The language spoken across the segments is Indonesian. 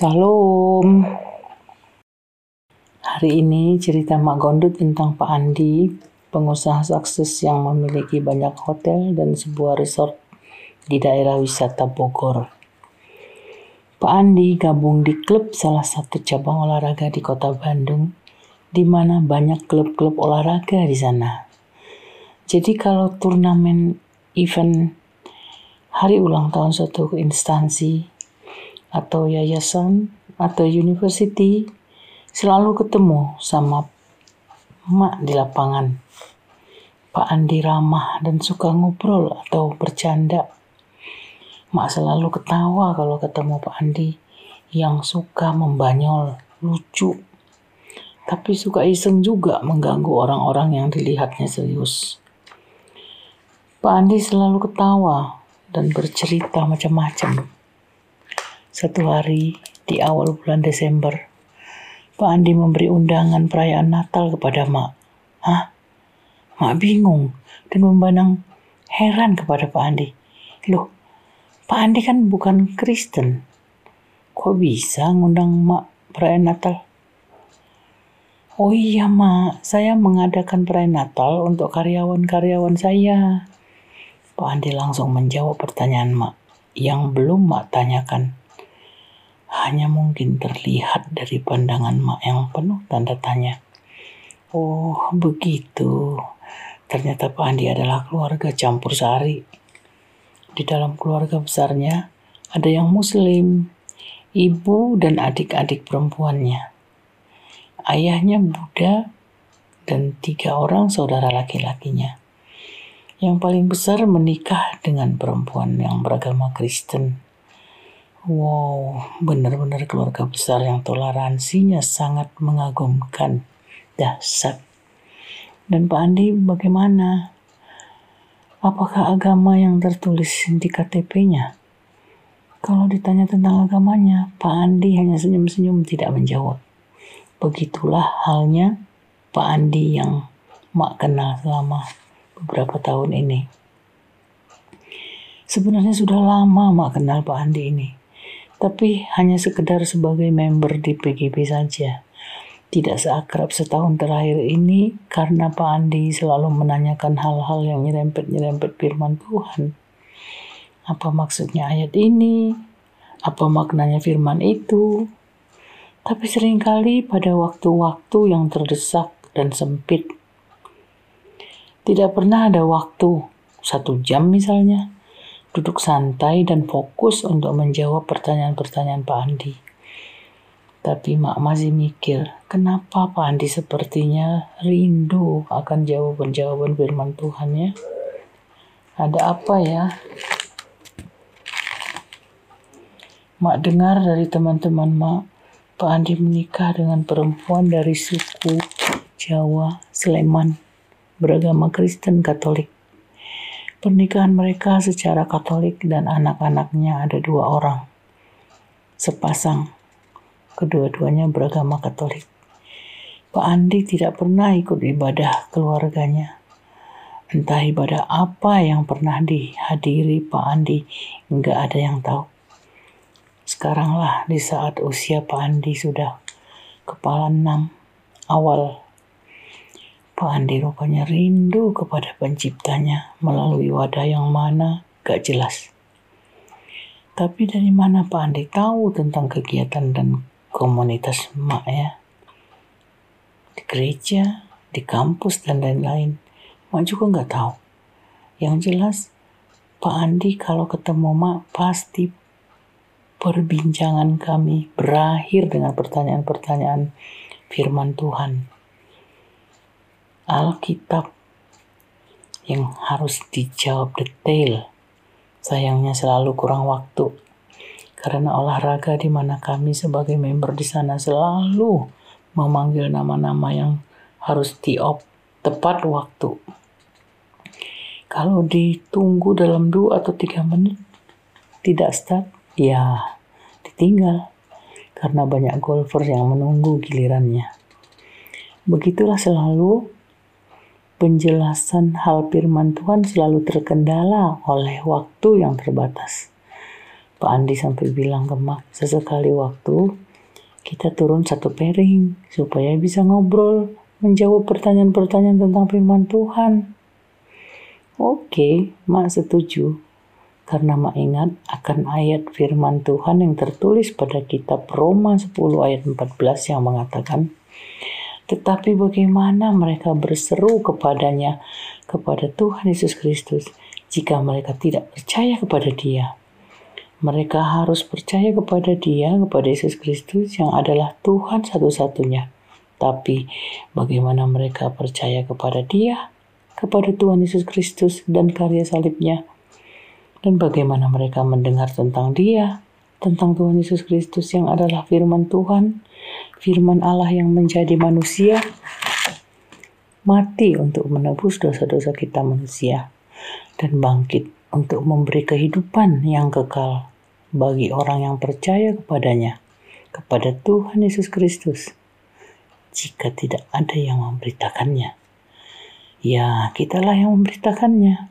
Salam. Hari ini cerita Mak Gondut tentang Pak Andi, pengusaha sukses yang memiliki banyak hotel dan sebuah resort di daerah wisata Bogor. Pak Andi gabung di klub salah satu cabang olahraga di kota Bandung, di mana banyak klub-klub olahraga di sana. Jadi kalau turnamen event hari ulang tahun suatu instansi atau yayasan atau university selalu ketemu sama mak di lapangan. Pak Andi ramah dan suka ngobrol atau bercanda. Mak selalu ketawa kalau ketemu Pak Andi yang suka membanyol, lucu. Tapi suka iseng juga mengganggu orang-orang yang dilihatnya serius. Pak Andi selalu ketawa dan bercerita macam-macam. Satu hari di awal bulan Desember, Pak Andi memberi undangan perayaan Natal kepada Mak. Hah? Mak bingung dan memandang heran kepada Pak Andi. Loh, Pak Andi kan bukan Kristen. Kok bisa ngundang Mak perayaan Natal? Oh iya, Mak. Saya mengadakan perayaan Natal untuk karyawan-karyawan saya. Pak Andi langsung menjawab pertanyaan Mak yang belum Mak tanyakan hanya mungkin terlihat dari pandangan mak yang penuh tanda tanya. Oh, begitu. Ternyata Pak Andi adalah keluarga campur sari. Di dalam keluarga besarnya ada yang muslim, ibu dan adik-adik perempuannya. Ayahnya Buddha dan tiga orang saudara laki-lakinya. Yang paling besar menikah dengan perempuan yang beragama Kristen Wow, benar-benar keluarga besar yang toleransinya sangat mengagumkan. Dasar. Dan Pak Andi bagaimana? Apakah agama yang tertulis di KTP-nya? Kalau ditanya tentang agamanya, Pak Andi hanya senyum-senyum tidak menjawab. Begitulah halnya Pak Andi yang mak kenal selama beberapa tahun ini. Sebenarnya sudah lama mak kenal Pak Andi ini tapi hanya sekedar sebagai member di PGB saja. Tidak seakrab setahun terakhir ini karena Pak Andi selalu menanyakan hal-hal yang nyerempet-nyerempet firman Tuhan. Apa maksudnya ayat ini? Apa maknanya firman itu? Tapi sering kali pada waktu-waktu yang terdesak dan sempit. Tidak pernah ada waktu, satu jam misalnya, duduk santai dan fokus untuk menjawab pertanyaan-pertanyaan Pak Andi. Tapi Mak masih mikir, kenapa Pak Andi sepertinya rindu akan jawaban-jawaban firman Tuhan ya? Ada apa ya? Mak dengar dari teman-teman Mak, Pak Andi menikah dengan perempuan dari suku Jawa, Sleman, beragama Kristen Katolik. Pernikahan mereka secara Katolik dan anak-anaknya ada dua orang. Sepasang, kedua-duanya beragama Katolik. Pak Andi tidak pernah ikut ibadah keluarganya. Entah ibadah apa yang pernah dihadiri Pak Andi, nggak ada yang tahu. Sekaranglah di saat usia Pak Andi sudah kepala enam awal Pak Andi rupanya rindu kepada penciptanya melalui wadah yang mana gak jelas. Tapi dari mana Pak Andi tahu tentang kegiatan dan komunitas mak ya? Di gereja, di kampus, dan lain-lain. Mak juga nggak tahu. Yang jelas, Pak Andi kalau ketemu mak pasti perbincangan kami berakhir dengan pertanyaan-pertanyaan firman Tuhan Alkitab yang harus dijawab detail. Sayangnya selalu kurang waktu karena olahraga di mana kami sebagai member di sana selalu memanggil nama-nama yang harus diop tepat waktu. Kalau ditunggu dalam dua atau tiga menit tidak start, ya ditinggal karena banyak golfer yang menunggu gilirannya. Begitulah selalu penjelasan hal firman Tuhan selalu terkendala oleh waktu yang terbatas. Pak Andi sampai bilang ke Mak, sesekali waktu kita turun satu piring supaya bisa ngobrol, menjawab pertanyaan-pertanyaan tentang firman Tuhan. Oke, Mak setuju. Karena Mak ingat akan ayat firman Tuhan yang tertulis pada kitab Roma 10 ayat 14 yang mengatakan, Tetapi bagaimana mereka berseru kepadanya, kepada Tuhan Yesus Kristus, jika mereka tidak percaya kepada dia? Mereka harus percaya kepada dia, kepada Yesus Kristus yang adalah Tuhan satu-satunya. Tapi bagaimana mereka percaya kepada dia? kepada Tuhan Yesus Kristus dan karya salibnya. Dan bagaimana mereka mendengar tentang dia, tentang Tuhan Yesus Kristus yang adalah firman Tuhan, firman Allah yang menjadi manusia, mati untuk menebus dosa-dosa kita manusia, dan bangkit untuk memberi kehidupan yang kekal bagi orang yang percaya kepadanya, kepada Tuhan Yesus Kristus, jika tidak ada yang memberitakannya ya kitalah yang memberitakannya.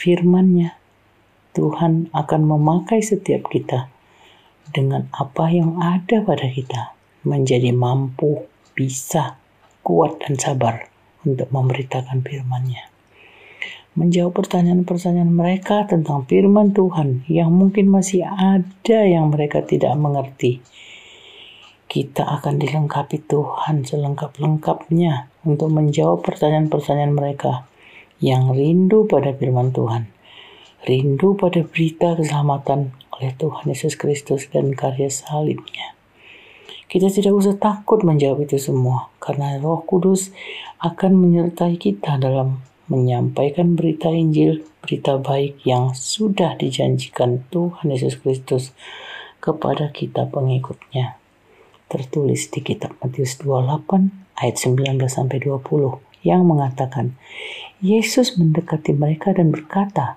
Firmannya, Tuhan akan memakai setiap kita dengan apa yang ada pada kita menjadi mampu, bisa, kuat dan sabar untuk memberitakan firman-Nya. Menjawab pertanyaan-pertanyaan mereka tentang firman Tuhan yang mungkin masih ada yang mereka tidak mengerti kita akan dilengkapi Tuhan selengkap-lengkapnya untuk menjawab pertanyaan-pertanyaan mereka yang rindu pada firman Tuhan, rindu pada berita keselamatan oleh Tuhan Yesus Kristus dan karya salibnya. Kita tidak usah takut menjawab itu semua, karena roh kudus akan menyertai kita dalam menyampaikan berita Injil, berita baik yang sudah dijanjikan Tuhan Yesus Kristus kepada kita pengikutnya tertulis di kitab Matius 28 ayat 19 sampai 20 yang mengatakan Yesus mendekati mereka dan berkata,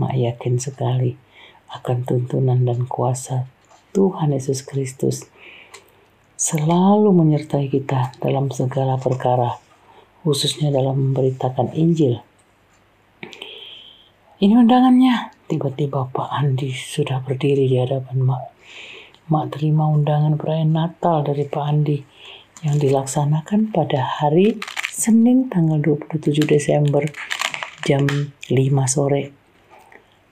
mak yakin sekali akan tuntunan dan kuasa Tuhan Yesus Kristus selalu menyertai kita dalam segala perkara, khususnya dalam memberitakan Injil. Ini undangannya. Tiba-tiba Pak Andi sudah berdiri di hadapan Mak. Mak terima undangan perayaan Natal dari Pak Andi yang dilaksanakan pada hari Senin tanggal 27 Desember jam 5 sore.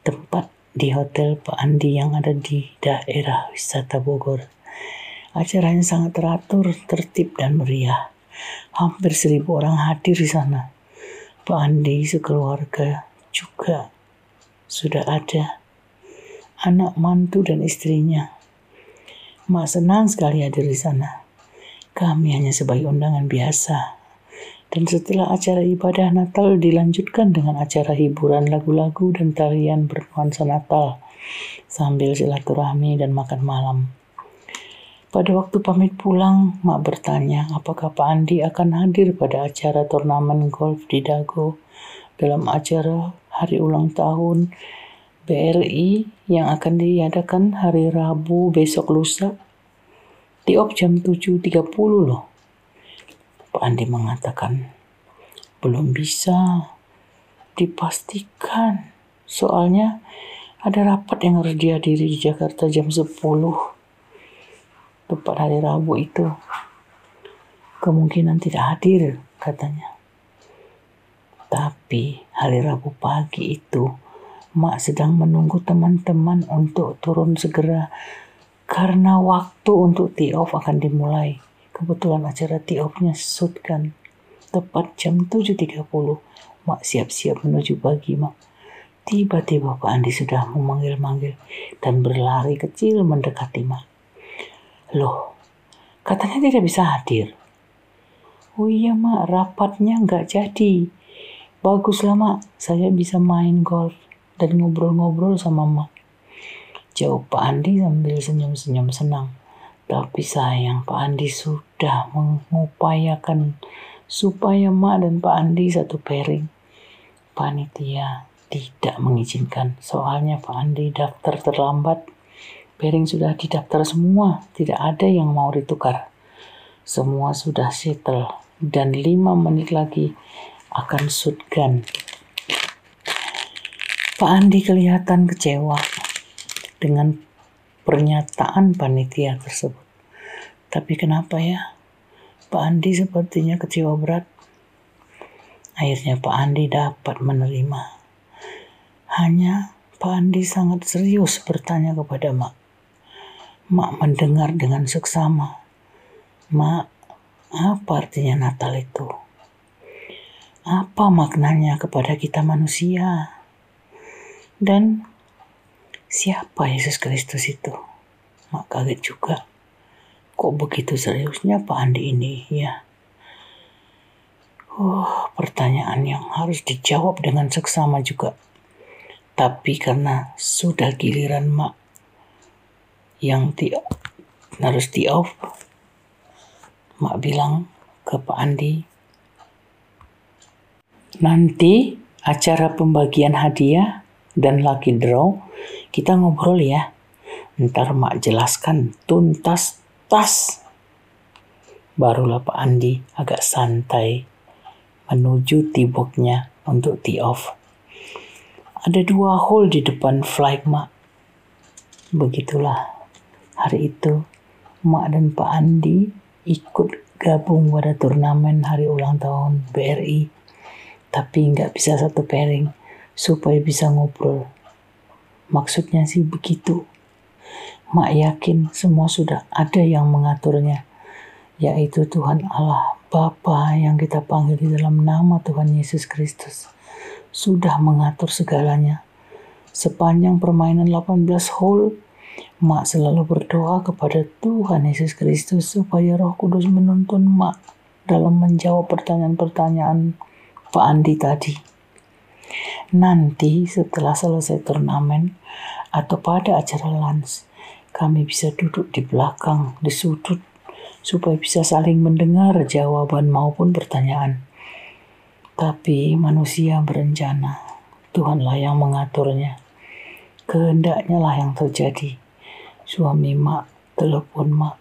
Tempat di Hotel Pak Andi yang ada di daerah wisata Bogor. Acaranya sangat teratur, tertib, dan meriah. Hampir seribu orang hadir di sana. Pak Andi sekeluarga juga sudah ada. Anak mantu dan istrinya Mak senang sekali hadir di sana. Kami hanya sebagai undangan biasa. Dan setelah acara ibadah Natal dilanjutkan dengan acara hiburan lagu-lagu dan tarian bernuansa Natal sambil silaturahmi dan makan malam. Pada waktu pamit pulang, Mak bertanya apakah Pak Andi akan hadir pada acara turnamen golf di Dago dalam acara hari ulang tahun BRI yang akan diadakan hari Rabu besok lusa di op jam 7.30 loh. Pak Andi mengatakan, belum bisa dipastikan. Soalnya ada rapat yang harus dihadiri di Jakarta jam 10. Tepat hari Rabu itu. Kemungkinan tidak hadir, katanya. Tapi hari Rabu pagi itu Mak sedang menunggu teman-teman untuk turun segera karena waktu untuk tee off akan dimulai. Kebetulan acara tee off-nya shoot kan. Tepat jam 7.30, Mak siap-siap menuju pagi, Mak. Tiba-tiba Pak Andi sudah memanggil-manggil dan berlari kecil mendekati Mak. Loh, katanya tidak bisa hadir. Oh iya Mak, rapatnya nggak jadi. Baguslah Mak, saya bisa main golf dan ngobrol-ngobrol sama Mak. Jawab Pak Andi sambil senyum-senyum senang. Tapi sayang Pak Andi sudah mengupayakan supaya Mak dan Pak Andi satu pairing. Panitia tidak mengizinkan. Soalnya Pak Andi daftar terlambat. Pairing sudah didaftar semua. Tidak ada yang mau ditukar. Semua sudah settle. Dan lima menit lagi akan shotgun. Pak Andi kelihatan kecewa dengan pernyataan panitia tersebut. Tapi kenapa ya? Pak Andi sepertinya kecewa berat. Akhirnya Pak Andi dapat menerima. Hanya Pak Andi sangat serius bertanya kepada Mak. Mak mendengar dengan seksama. Mak, apa artinya Natal itu? Apa maknanya kepada kita manusia? Dan siapa Yesus Kristus itu? Mak kaget juga. Kok begitu seriusnya Pak Andi ini ya? Oh, pertanyaan yang harus dijawab dengan seksama juga. Tapi karena sudah giliran Mak yang di harus di off, Mak bilang ke Pak Andi, nanti acara pembagian hadiah dan lucky draw kita ngobrol ya. Ntar Mak jelaskan tuntas tas. Barulah Pak Andi agak santai menuju tiboknya untuk tee off. Ada dua hole di depan flight mak. Begitulah hari itu mak dan Pak Andi ikut gabung pada turnamen hari ulang tahun BRI. Tapi nggak bisa satu pairing supaya bisa ngobrol. Maksudnya sih begitu. Mak yakin semua sudah ada yang mengaturnya, yaitu Tuhan Allah Bapa yang kita panggil di dalam nama Tuhan Yesus Kristus. Sudah mengatur segalanya. Sepanjang permainan 18 hole, Mak selalu berdoa kepada Tuhan Yesus Kristus supaya roh kudus menuntun Mak dalam menjawab pertanyaan-pertanyaan Pak Andi tadi. Nanti setelah selesai turnamen atau pada acara lunch, kami bisa duduk di belakang, di sudut, supaya bisa saling mendengar jawaban maupun pertanyaan. Tapi manusia berencana, Tuhanlah yang mengaturnya. Kehendaknya lah yang terjadi. Suami mak, telepon mak,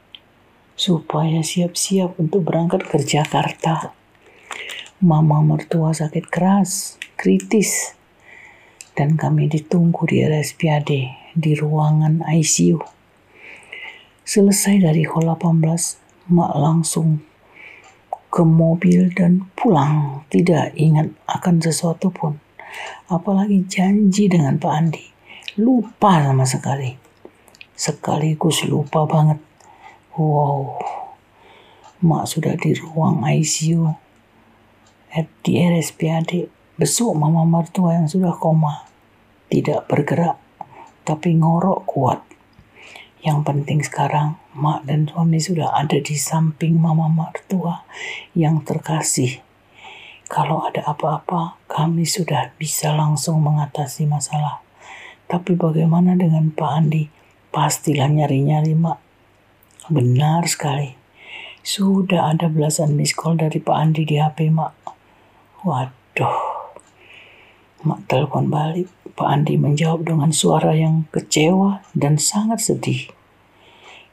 supaya siap-siap untuk berangkat ke Jakarta. Mama mertua sakit keras, kritis, dan kami ditunggu di RSPAD di ruangan ICU. Selesai dari hall 18, Mak langsung ke mobil dan pulang. Tidak ingat akan sesuatu pun. Apalagi janji dengan Pak Andi. Lupa sama sekali. Sekaligus lupa banget. Wow. Mak sudah di ruang ICU. Di RSPAD. Besuk mama mertua yang sudah koma. Tidak bergerak. Tapi ngorok kuat yang penting sekarang, mak dan suami sudah ada di samping mama mertua yang terkasih. Kalau ada apa-apa, kami sudah bisa langsung mengatasi masalah. Tapi bagaimana dengan Pak Andi? Pastilah nyari-nyari, mak. Benar sekali. Sudah ada belasan miss call dari Pak Andi di HP, mak. Waduh. Mak telepon balik. Pak Andi menjawab dengan suara yang kecewa dan sangat sedih.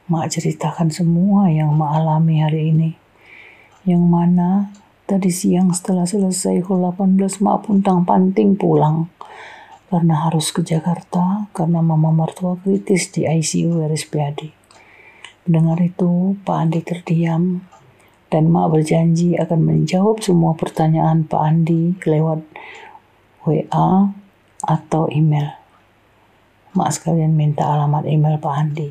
Mak ceritakan semua yang Mak alami hari ini. Yang mana tadi siang setelah selesai hul 18 Mak puntang panting pulang. Karena harus ke Jakarta karena mama mertua kritis di ICU RSPAD. Mendengar itu, Pak Andi terdiam dan Mak berjanji akan menjawab semua pertanyaan Pak Andi lewat WA atau email. Mak sekalian minta alamat email Pak Andi.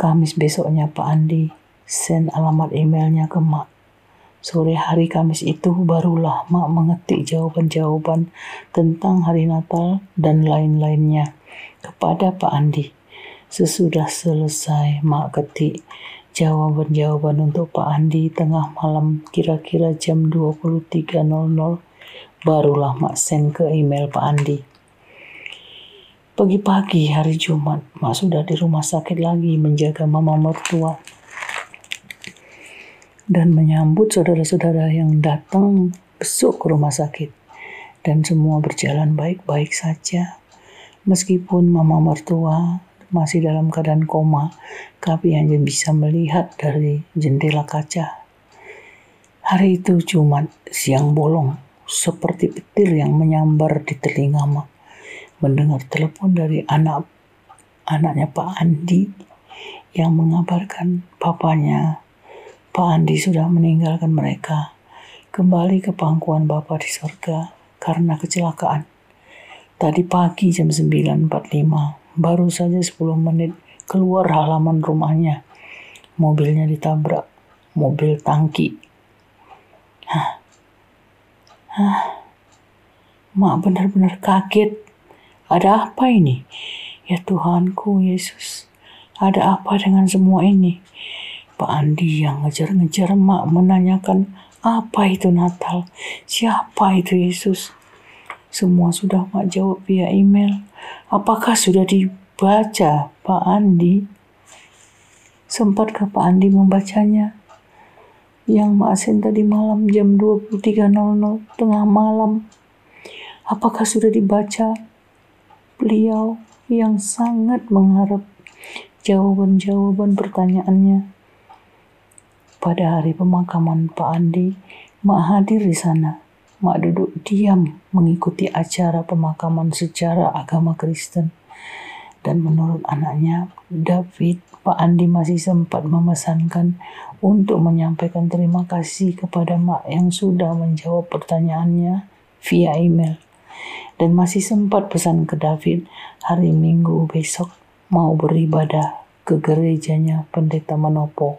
Kamis besoknya Pak Andi send alamat emailnya ke Mak. Sore hari Kamis itu barulah Mak mengetik jawaban-jawaban tentang hari Natal dan lain-lainnya kepada Pak Andi. Sesudah selesai Mak ketik jawaban-jawaban untuk Pak Andi tengah malam kira-kira jam 23.00 barulah Mak send ke email Pak Andi. Pagi-pagi hari Jumat, Mak sudah di rumah sakit lagi menjaga mama mertua dan menyambut saudara-saudara yang datang besok ke rumah sakit. Dan semua berjalan baik-baik saja. Meskipun mama mertua masih dalam keadaan koma, kami hanya bisa melihat dari jendela kaca. Hari itu Jumat, siang bolong, seperti petir yang menyambar di telinga Mak mendengar telepon dari anak anaknya Pak Andi yang mengabarkan papanya Pak Andi sudah meninggalkan mereka kembali ke pangkuan Bapak di surga karena kecelakaan. Tadi pagi jam 9.45, baru saja 10 menit keluar halaman rumahnya. Mobilnya ditabrak, mobil tangki. Hah. Hah. Mak benar-benar kaget ada apa ini? Ya Tuhanku Yesus, ada apa dengan semua ini? Pak Andi yang ngejar-ngejar mak menanyakan apa itu Natal? Siapa itu Yesus? Semua sudah mak jawab via email. Apakah sudah dibaca Pak Andi? Sempatkah Pak Andi membacanya? Yang mak send tadi malam jam 23.00 tengah malam. Apakah sudah dibaca? Beliau yang sangat mengharap jawaban-jawaban pertanyaannya. Pada hari pemakaman Pak Andi, Mak hadir di sana. Mak duduk diam mengikuti acara pemakaman secara agama Kristen. Dan menurut anaknya, David, Pak Andi masih sempat memesankan untuk menyampaikan terima kasih kepada Mak yang sudah menjawab pertanyaannya via email dan masih sempat pesan ke David hari Minggu besok mau beribadah ke gerejanya Pendeta Manopo.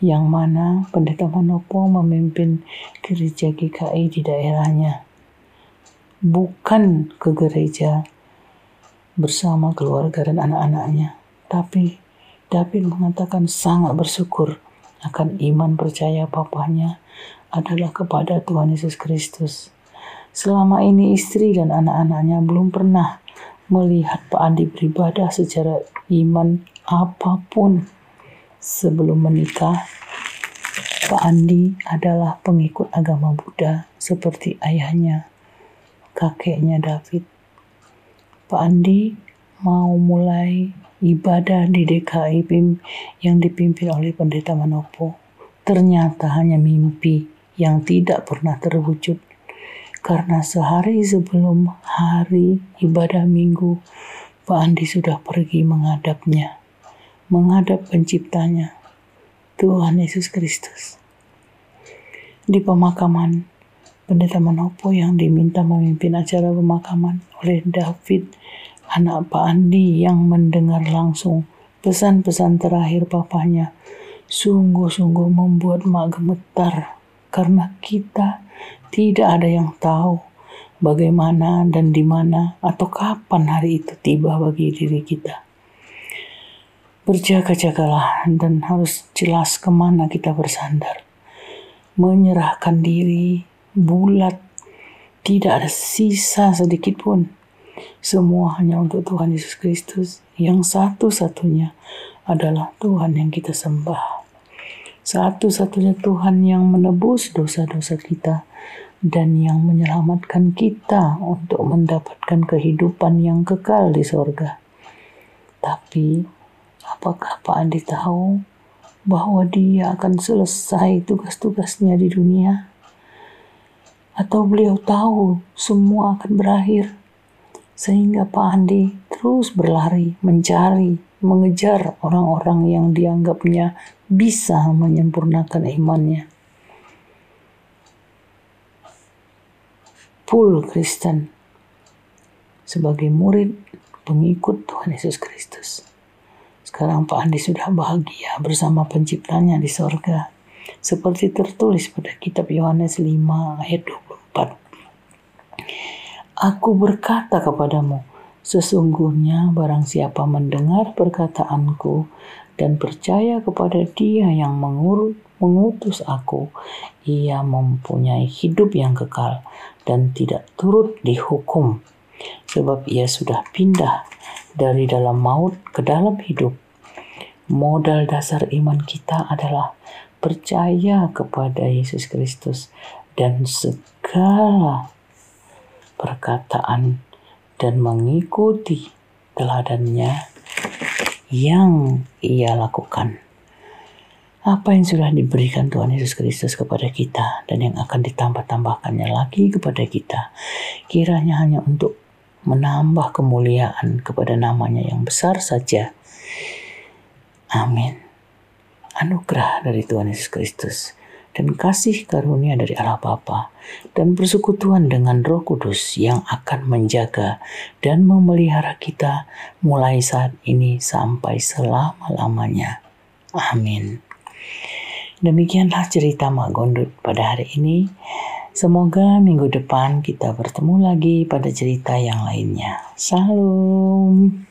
Yang mana Pendeta Manopo memimpin gereja GKI di daerahnya. Bukan ke gereja bersama keluarga dan anak-anaknya. Tapi David mengatakan sangat bersyukur akan iman percaya papanya adalah kepada Tuhan Yesus Kristus Selama ini istri dan anak-anaknya belum pernah melihat Pak Andi beribadah secara iman apa pun sebelum menikah. Pak Andi adalah pengikut agama Buddha seperti ayahnya, kakeknya David. Pak Andi mau mulai ibadah di DKI yang dipimpin oleh Pendeta Manopo. Ternyata hanya mimpi yang tidak pernah terwujud karena sehari sebelum hari ibadah minggu, Pak Andi sudah pergi menghadapnya, menghadap penciptanya, Tuhan Yesus Kristus. Di pemakaman, Pendeta Manopo yang diminta memimpin acara pemakaman oleh David, anak Pak Andi yang mendengar langsung pesan-pesan terakhir papanya, sungguh-sungguh membuat mak gemetar karena kita tidak ada yang tahu bagaimana dan di mana atau kapan hari itu tiba bagi diri kita. Berjaga-jagalah dan harus jelas ke mana kita bersandar. Menyerahkan diri bulat, tidak ada sisa sedikit pun. Semua hanya untuk Tuhan Yesus Kristus yang satu-satunya adalah Tuhan yang kita sembah. Satu-satunya Tuhan yang menebus dosa-dosa kita dan yang menyelamatkan kita untuk mendapatkan kehidupan yang kekal di sorga. Tapi, apakah Pak Andi tahu bahwa dia akan selesai tugas-tugasnya di dunia? Atau beliau tahu semua akan berakhir? Sehingga Pak Andi terus berlari, mencari, mengejar orang-orang yang dianggapnya bisa menyempurnakan imannya. full Kristen sebagai murid pengikut Tuhan Yesus Kristus. Sekarang Pak Andi sudah bahagia bersama penciptanya di sorga. Seperti tertulis pada kitab Yohanes 5 ayat 24. Aku berkata kepadamu, sesungguhnya barang siapa mendengar perkataanku dan percaya kepada dia yang mengutus aku, ia mempunyai hidup yang kekal dan tidak turut dihukum, sebab ia sudah pindah dari dalam maut ke dalam hidup. Modal dasar iman kita adalah percaya kepada Yesus Kristus dan segala perkataan dan mengikuti teladannya yang ia lakukan. Apa yang sudah diberikan Tuhan Yesus Kristus kepada kita dan yang akan ditambah-tambahkannya lagi kepada kita, kiranya hanya untuk menambah kemuliaan kepada namanya yang besar saja. Amin. Anugerah dari Tuhan Yesus Kristus dan kasih karunia dari Allah Bapa dan persekutuan dengan Roh Kudus yang akan menjaga dan memelihara kita mulai saat ini sampai selama-lamanya. Amin. Demikianlah cerita Mak Gondut pada hari ini. Semoga minggu depan kita bertemu lagi pada cerita yang lainnya. Salam.